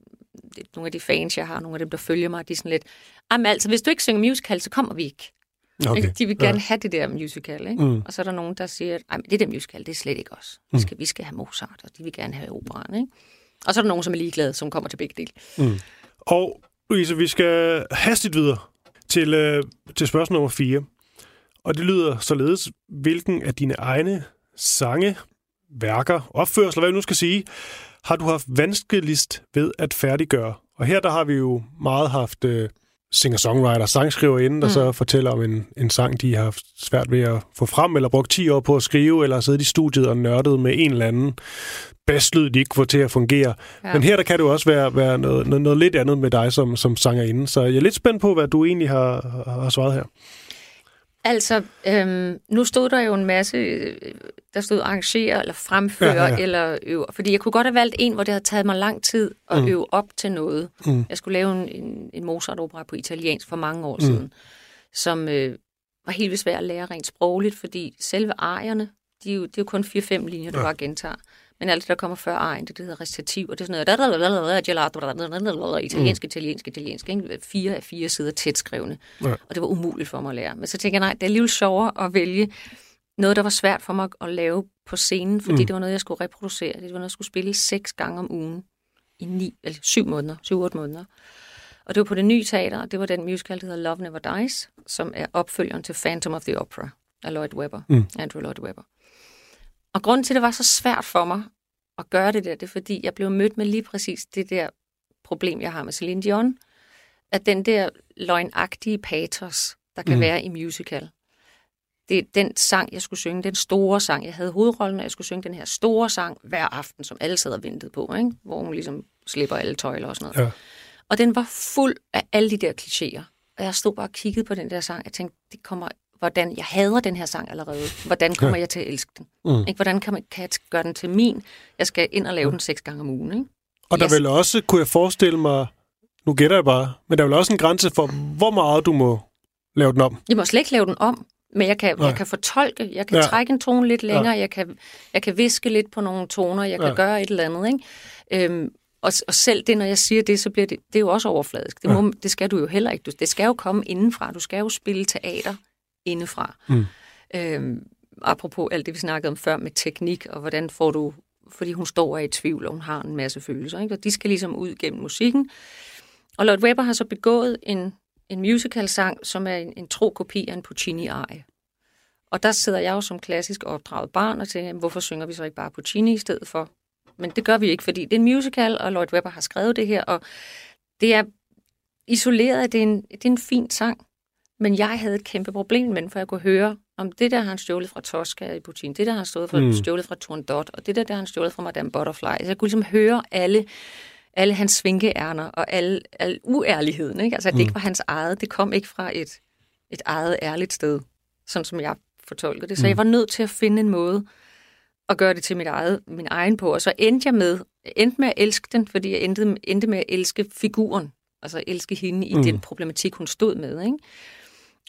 nogle af de fans, jeg har, nogle af dem, der følger mig, de er sådan lidt, jamen altså, hvis du ikke synger musical, så kommer vi ikke. Okay. De vil gerne ja. have det der musical, ikke? Mm. Mm. Og så er der nogen, der siger, at det der musical, det er slet ikke os. Vi skal, vi skal have Mozart, og de vil gerne have operan, ikke? Og så er der nogen, som er ligeglade, som kommer til begge dele. Og Louise, vi skal hastigt videre til, øh, til spørgsmål nummer 4. Og det lyder således, hvilken af dine egne sange, værker, opførsler, hvad vi nu skal sige, har du haft vanskeligst ved at færdiggøre? Og her der har vi jo meget haft øh, singer-songwriter, sangskriver inden, der mm. så fortæller om en, en sang, de har haft svært ved at få frem, eller brugt 10 år på at skrive, eller siddet i studiet og nørdet med en eller anden basslyd, de ikke får til at fungere. Ja. Men her der kan det jo også være, være noget, noget, noget lidt andet med dig som, som sangerinde. Så jeg er lidt spændt på, hvad du egentlig har har svaret her. Altså, øhm, nu stod der jo en masse, øh, der stod arrangere, eller fremføre, Ja, ja, ja, eller øve. Fordi jeg kunne godt have valgt en, hvor det havde taget mig lang tid at Mm. øve op til noget. Mm. Jeg skulle lave en, en, en Mozart-opera på italiensk for mange år mm. siden, som øh, var helt svært at lære rent sprogligt, fordi selve arierne, de det er jo kun 4-5 linjer, du Ja. bare gentager. Men alt det, der kommer før arien, det, det hedder recitativ, og det er sådan noget, italiensk, italiensk, italiensk, ikke? fire af fire sider tæt skrevne. Ja. Og det var umuligt for mig at lære. Men så tænkte jeg, nej, det er alligevel sjovere at vælge noget, der var svært for mig at lave på scenen, fordi Mm. mm. det var noget, jeg skulle reproducere. Det var noget, jeg skulle spille seks gange om ugen i ni, eller syv måneder, syv-otte måneder. Og det var på det nye teater, og det var den musical, der hedder Love Never Dies, som er opfølgeren til Phantom of the Opera af Lloyd Webber, Mm. mm. Andrew Lloyd Webber. Og grunden til, at det var så svært for mig at gøre det der, det er, fordi jeg blev mødt med lige præcis det der problem, jeg har med Celine Dion, at den der løgnagtige patos, der kan Mm. være i musical, det er den sang, jeg skulle synge, den store sang. Jeg havde hovedrollen, og jeg skulle synge den her store sang hver aften, som alle sad og ventede på, ikke? hvor hun ligesom slipper alle tøjler og sådan noget. Ja. Og den var fuld af alle de der klichéer. Og jeg stod bare og kiggede på den der sang, og tænkte, det kommer, hvordan, jeg hader den her sang allerede. Hvordan kommer Ja. jeg til at elske den? Mm. Ikke? Hvordan kan, man, kan jeg gøre den til min? Jeg skal ind og lave den seks gange om ugen. Ikke? Og der Yes. vil også, kunne jeg forestille mig, nu gætter jeg bare, men der er vel også en grænse for, hvor meget du må lave den om. Jeg må slet ikke lave den om, men jeg kan, Nej. jeg kan fortolke, jeg kan Ja. ja. trække en tone lidt længere, ja. jeg, kan, jeg kan viske lidt på nogle toner, jeg kan Ja. ja. gøre et eller andet. Ikke? Øhm, og, og selv det, når jeg siger det, så bliver det, det er jo også overfladisk. Det, Ja. må, det skal du jo heller ikke. Du, det skal jo komme indenfra. Du skal jo spille teater indefra. Mm. Øhm, apropos alt det, vi snakkede om før med teknik, og hvordan får du... Fordi hun står og er i tvivl, og hun har en masse følelser. Ikke? Og de skal ligesom ud gennem musikken. Og Lloyd Webber har så begået en, en musical-sang, som er en, en tro kopi af en Puccini-arie. Og der sidder jeg jo som klassisk opdraget barn og tænker, hvorfor synger vi så ikke bare Puccini i stedet for? Men det gør vi ikke, fordi det er en musical, og Lloyd Webber har skrevet det her, og det er isoleret, det er en, det er en fin sang. Men jeg havde et kæmpe problem med den, for jeg kunne høre, om det der han stjålet fra Tosca i Puccini, det der han stået for, Mm. mm. stjålet fra Turandot, og det der, der han stjålet fra Madame Butterfly. Så jeg kunne ligesom høre alle, alle hans svinkeærner og alle, alle uærligheden. Ikke? Altså, at det Mm. ikke var hans eget. Det kom ikke fra et, et eget ærligt sted. sådan som jeg fortolkede det. Så jeg var nødt til at finde en måde at gøre det til mit eget, min egen på. Og så endte jeg med, endte med at elske den, fordi jeg endte, endte med at elske figuren. Altså elske hende i mm. den problematik, hun stod med. Ikke?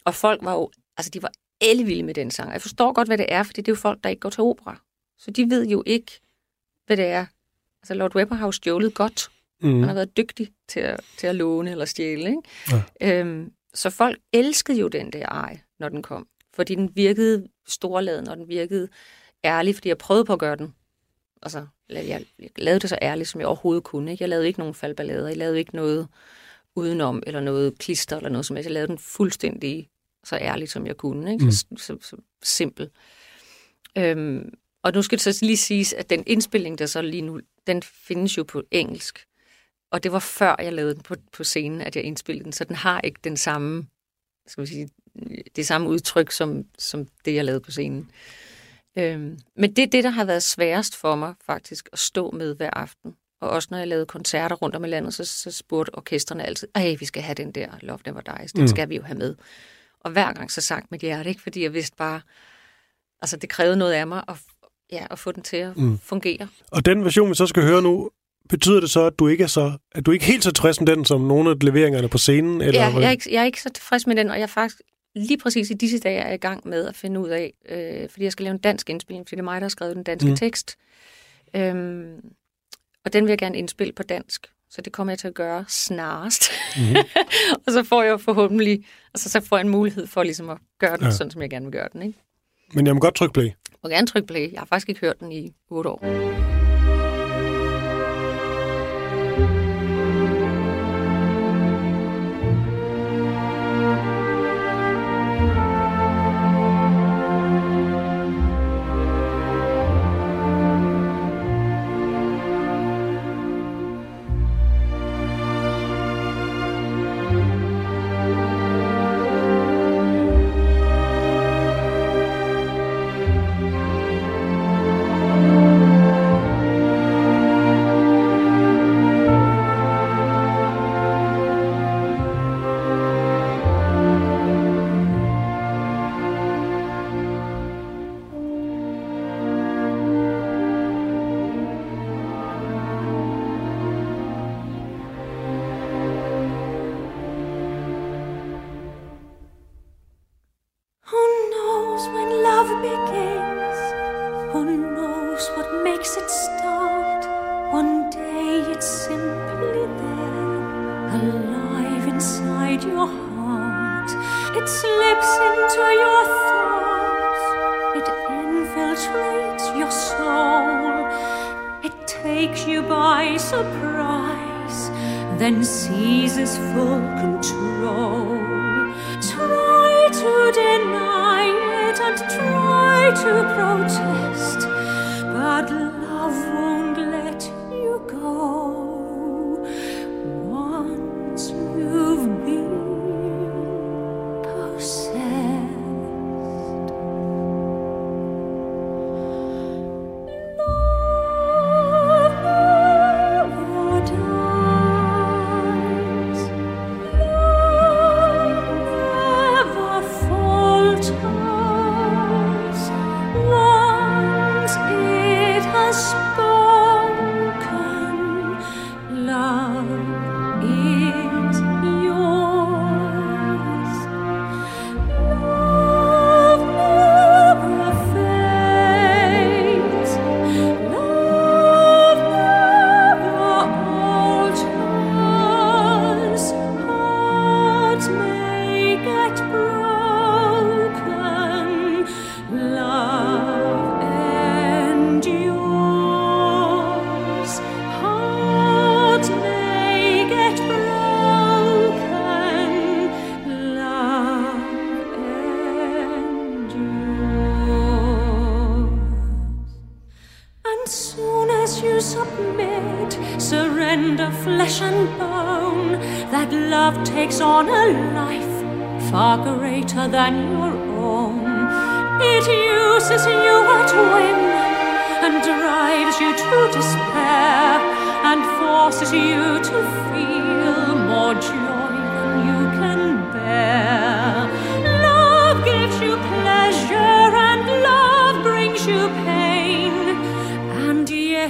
Og folk var jo, altså de var ellevilde med den sang. Jeg forstår godt, hvad det er, fordi det er jo folk, der ikke går til opera. Så de ved jo ikke, hvad det er. Altså Lord Webber har jo stjålet godt. Mm. Han har været dygtig til at, til at låne eller stjæle. Ikke? Ja. Øhm, så folk elskede jo den der ej, når den kom. Fordi den virkede storladen, og den virkede ærlig, fordi jeg prøvede på at gøre den. Altså, jeg, jeg lavede det så ærligt, som jeg overhovedet kunne. Ikke? Jeg lavede ikke nogen faldballader, jeg lavede ikke noget udenom, eller noget klister, eller noget som helst. Jeg lavede den fuldstændig så ærligt, som jeg kunne. Ikke? Så, så, så simpel. Øhm, og nu skal det så lige siges, at den indspilning, der så lige nu, den findes jo på engelsk. Og det var før jeg lavede den på, på scenen, at jeg indspillede den, så den har ikke den samme, skal vi sige, det samme udtryk, som, som det, jeg lavede på scenen. Øhm, men det er det, der har været sværest for mig faktisk at stå med hver aften. Og også når jeg lavede koncerter rundt om i landet, så, så spurgte orkestrene altid, ej, vi skal have den der Love Never Dies, den mm. skal vi jo have med. Og hver gang så sagt mit hjerte, ikke? fordi jeg vidste bare, altså det krævede noget af mig at, ja, at få den til at mm. fungere. Og den version, vi så skal høre nu, betyder det så, at du ikke er så, at du ikke helt så tilfreds med den, som nogle af leveringerne på scenen? Eller Ja, jeg er, ikke, jeg er ikke så tilfreds med den, og jeg er faktisk lige præcis i disse dage er jeg i gang med at finde ud af, øh, fordi jeg skal lave en dansk indspilning, fordi det er mig, der har skrevet den danske mm. tekst. Øhm, og den vil jeg gerne indspille på dansk, så det kommer jeg til at gøre snarest. Mm. og så får jeg forhåbentlig, altså så får jeg en mulighed for ligesom at gøre den, Ja. sådan som jeg gerne vil gøre den. Ikke? Men jeg må godt trykke play. Og gerne trykke play. Jeg har faktisk ikke hørt den i otte år.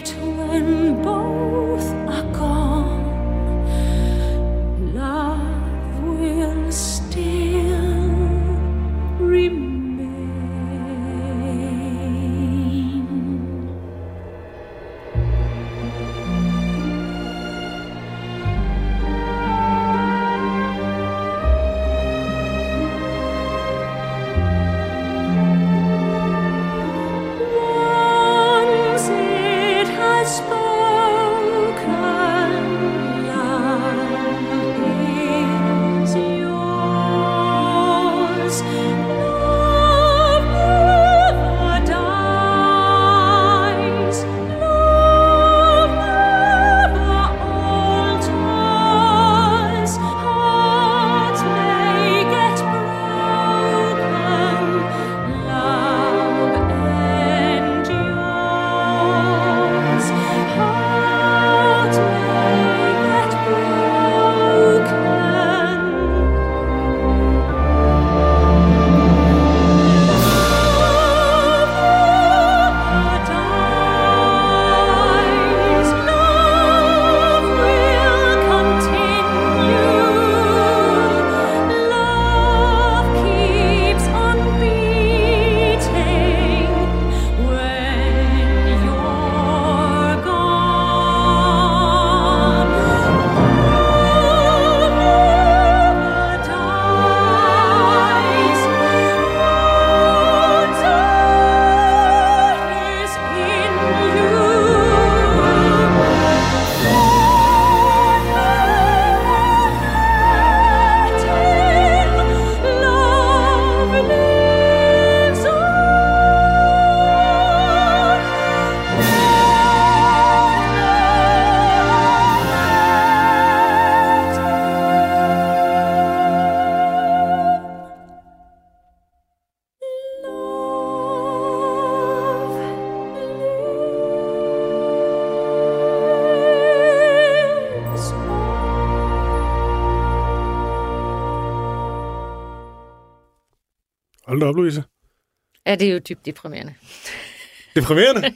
yet when both Ja, det er jo dybt deprimerende. Deprimerende?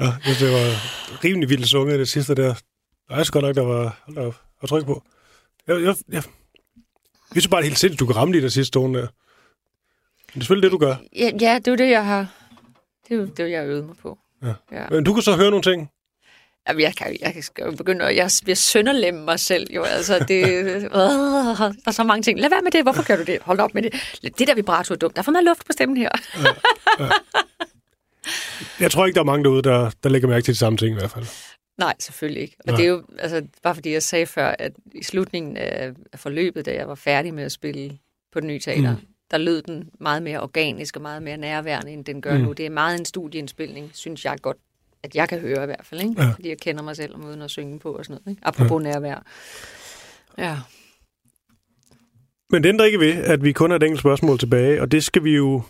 ja, det var rimelig vildt sunget det sidste der. Jeg er godt nok, der var op, at trykke på. Jeg, jeg, jeg, jeg synes bare, det er helt sindssygt, du kan ramme lige der sidste tone der. Men det er selvfølgelig det, du gør. Ja, ja det er det, jeg har... Det er det, jeg har øvet mig på. Ja. ja. Men du kan så høre nogle ting. Jamen, jeg, kan, jeg skal jo begynde at... Jeg bliver sønderlemme mig selv, jo. Altså, det... øh, der er så mange ting. Lad være med det. Hvorfor gør du det? Hold op med det. Det der vibrato er dumt. Der er for meget luft på stemmen her. Ja, ja. Jeg tror ikke, der er mange derude, der, der lægger mærke til de samme ting i hvert fald. Nej, selvfølgelig ikke. Og Nej. det er jo, altså, bare fordi jeg sagde før, at i slutningen af forløbet, da jeg var færdig med at spille på den nye teater, mm. der lød den meget mere organisk og meget mere nærværende, end den gør mm. nu. Det er meget en studieindspilning, synes jeg godt, at jeg kan høre i hvert fald, ikke? Ja. fordi jeg kender mig selv om uden at synge på og sådan noget. Ikke? Apropos ja. nærvær. Ja. Men det ændrer ikke ved, at vi kun har et enkelt spørgsmål tilbage, og det skal vi jo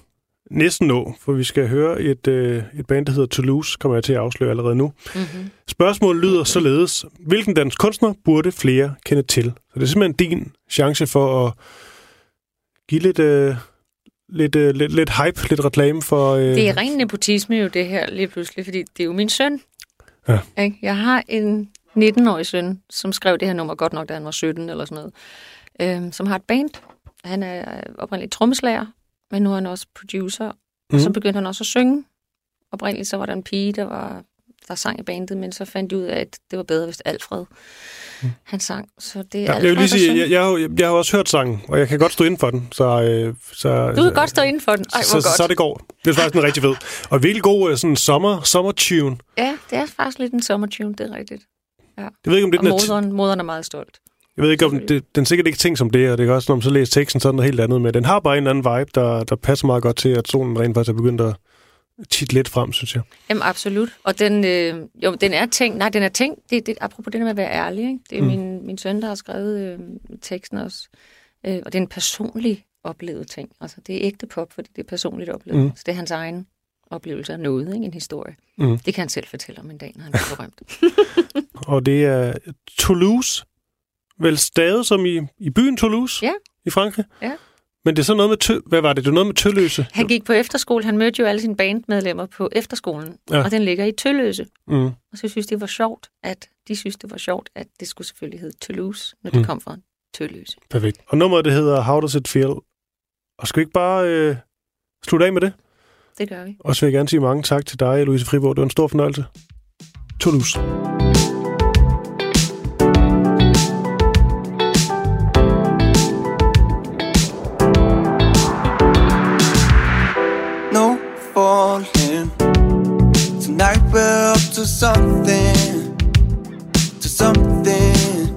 næsten nå, for vi skal høre et, øh, et band, der hedder Toulouse, kommer jeg til at afsløre allerede nu. Mm-hmm. Spørgsmålet lyder således. Hvilken dansk kunstner burde flere kende til? Så det er simpelthen din chance for at give lidt, øh, lidt, øh, lidt, lidt hype, lidt reklame for... Øh... Det er ren nepotisme jo, det her lige pludselig, fordi det er jo min søn. Ja. Ikke? Jeg har en 19-årig søn, som skrev det her nummer godt nok, da han var 17 eller sådan noget, øh, som har et band. Han er oprindeligt trommeslager, men nu er han også producer. Mm. Og så mhm. begyndte han også at synge. Oprindeligt så var der en pige, der var der sang i bandet, men så fandt de ud af, at det var bedre, hvis Alfred mm. han sang. Så det er ja, Alfred, jeg vil lige sige, jeg, jeg, jeg, jeg har også hørt sangen, og jeg kan godt stå inden for den. Så, øh, så, du kan godt stå inden for den. Ej, så, godt. så det går. Det er faktisk en rigtig fed. Og virkelig god øh, sådan sommer, sommer tune. Ja, det er faktisk lidt en sommer tune, det er rigtigt. Ja. Jeg ved ikke, om det og moderen, moderen er meget stolt. Jeg ved ikke, om det, den er sikkert ikke ting som det, og det kan også, når man så læser teksten, så er noget helt andet med. Den har bare en anden vibe, der, der passer meget godt til, at solen rent faktisk er begyndt at tit lidt frem, synes jeg. Jamen absolut. Og den, øh, jo, den er tænkt, nej, den er tænkt, det, det, apropos det med at være ærlig, ikke? det er mm. min, min søn, der har skrevet øh, teksten også. Øh, og det er en personlig oplevet ting. Altså, det er ægte pop, fordi det er personligt oplevet. Mm. Så det er hans egen oplevelse af noget, ikke? en historie. Mm. Det kan han selv fortælle om en dag, når han er berømt. og det er Toulouse, vel stadig som i, i byen Toulouse ja. i Frankrig. Ja. Men det er så noget med, tø, hvad var det? Det var noget med Tølløse? Han gik på efterskole. Han mødte jo alle sine bandmedlemmer på efterskolen, ja. og den ligger i Tølløse. Mm. Og så synes det var sjovt, at de synes, det var sjovt, at det skulle selvfølgelig hedde Toulouse, når det mm. kom fra Tølløse. Perfekt. Og nummeret, det hedder How Does It Feel? Og skal vi ikke bare øh, slutte af med det? Det gør vi. Og så vil jeg gerne sige mange tak til dig, Louise Friborg. Det var en stor fornøjelse. Toulouse. Something, to something.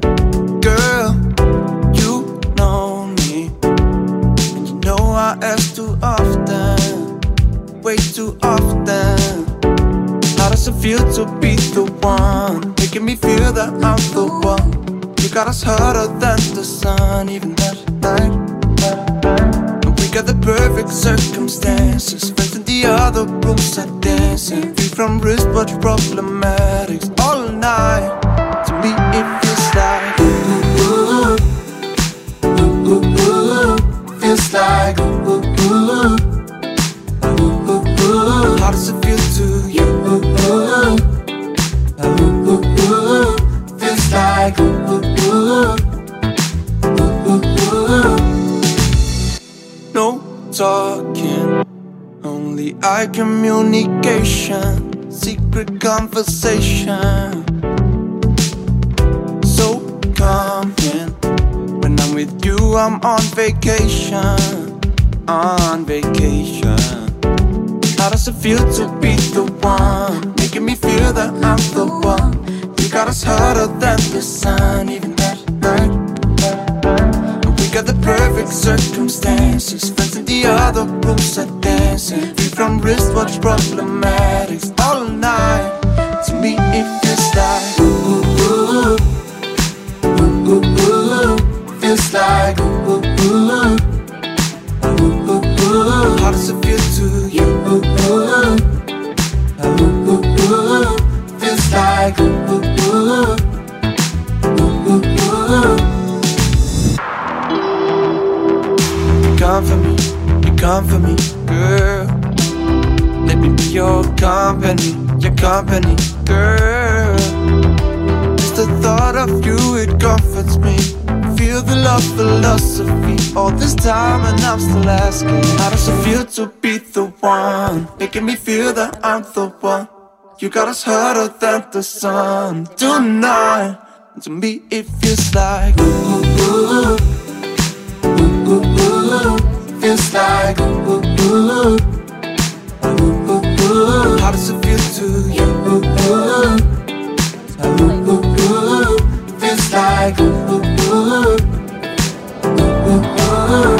Girl, you know me, and you know I ask too often, way too often. How does it feel to be the one, making me feel that I'm the one? You got us hotter than the sun, even that night. We got the perfect circumstances the other rooms are dancing. Free from wristwatch problematics all night. To me, it feels like ooh, ooh, ooh, ooh, ooh, feels like ooh, ooh, ooh, ooh, ooh, ooh. How does it feel to you? Ooh, ooh, ooh, ooh, ooh, feels like ooh, ooh, ooh, ooh, ooh, ooh. No talking only eye communication, secret conversation. So coming when I'm with you, I'm on vacation, on vacation. How does it feel to be the one, making me feel that I'm the one? You got us hotter than the sun, even that night. We got the perfect circumstances, friends in the other rooms are dancing from wristwatch problematics all night. To me, it feels like ooh, ooh, ooh, ooh, ooh, feels like ooh, ooh, ooh, ooh, ooh. How does it feel to you? Ooh, ooh, ooh, ooh, ooh, feels like ooh, ooh, ooh, ooh, ooh. come for me, girl. Let me be your company, your company, girl. Just the thought of you, it comforts me. Feel the love philosophy all this time, and I'm still asking, how does it feel to be the one? Making me feel that I'm the one. You got us hotter than the sun tonight. To me, it feels like ooh, ooh, ooh, ooh, ooh, ooh. feels like ooh, ooh, ooh. How does it feel to you? Ooh, ooh, ooh, feels like ooh, ooh, ooh, ooh, ooh.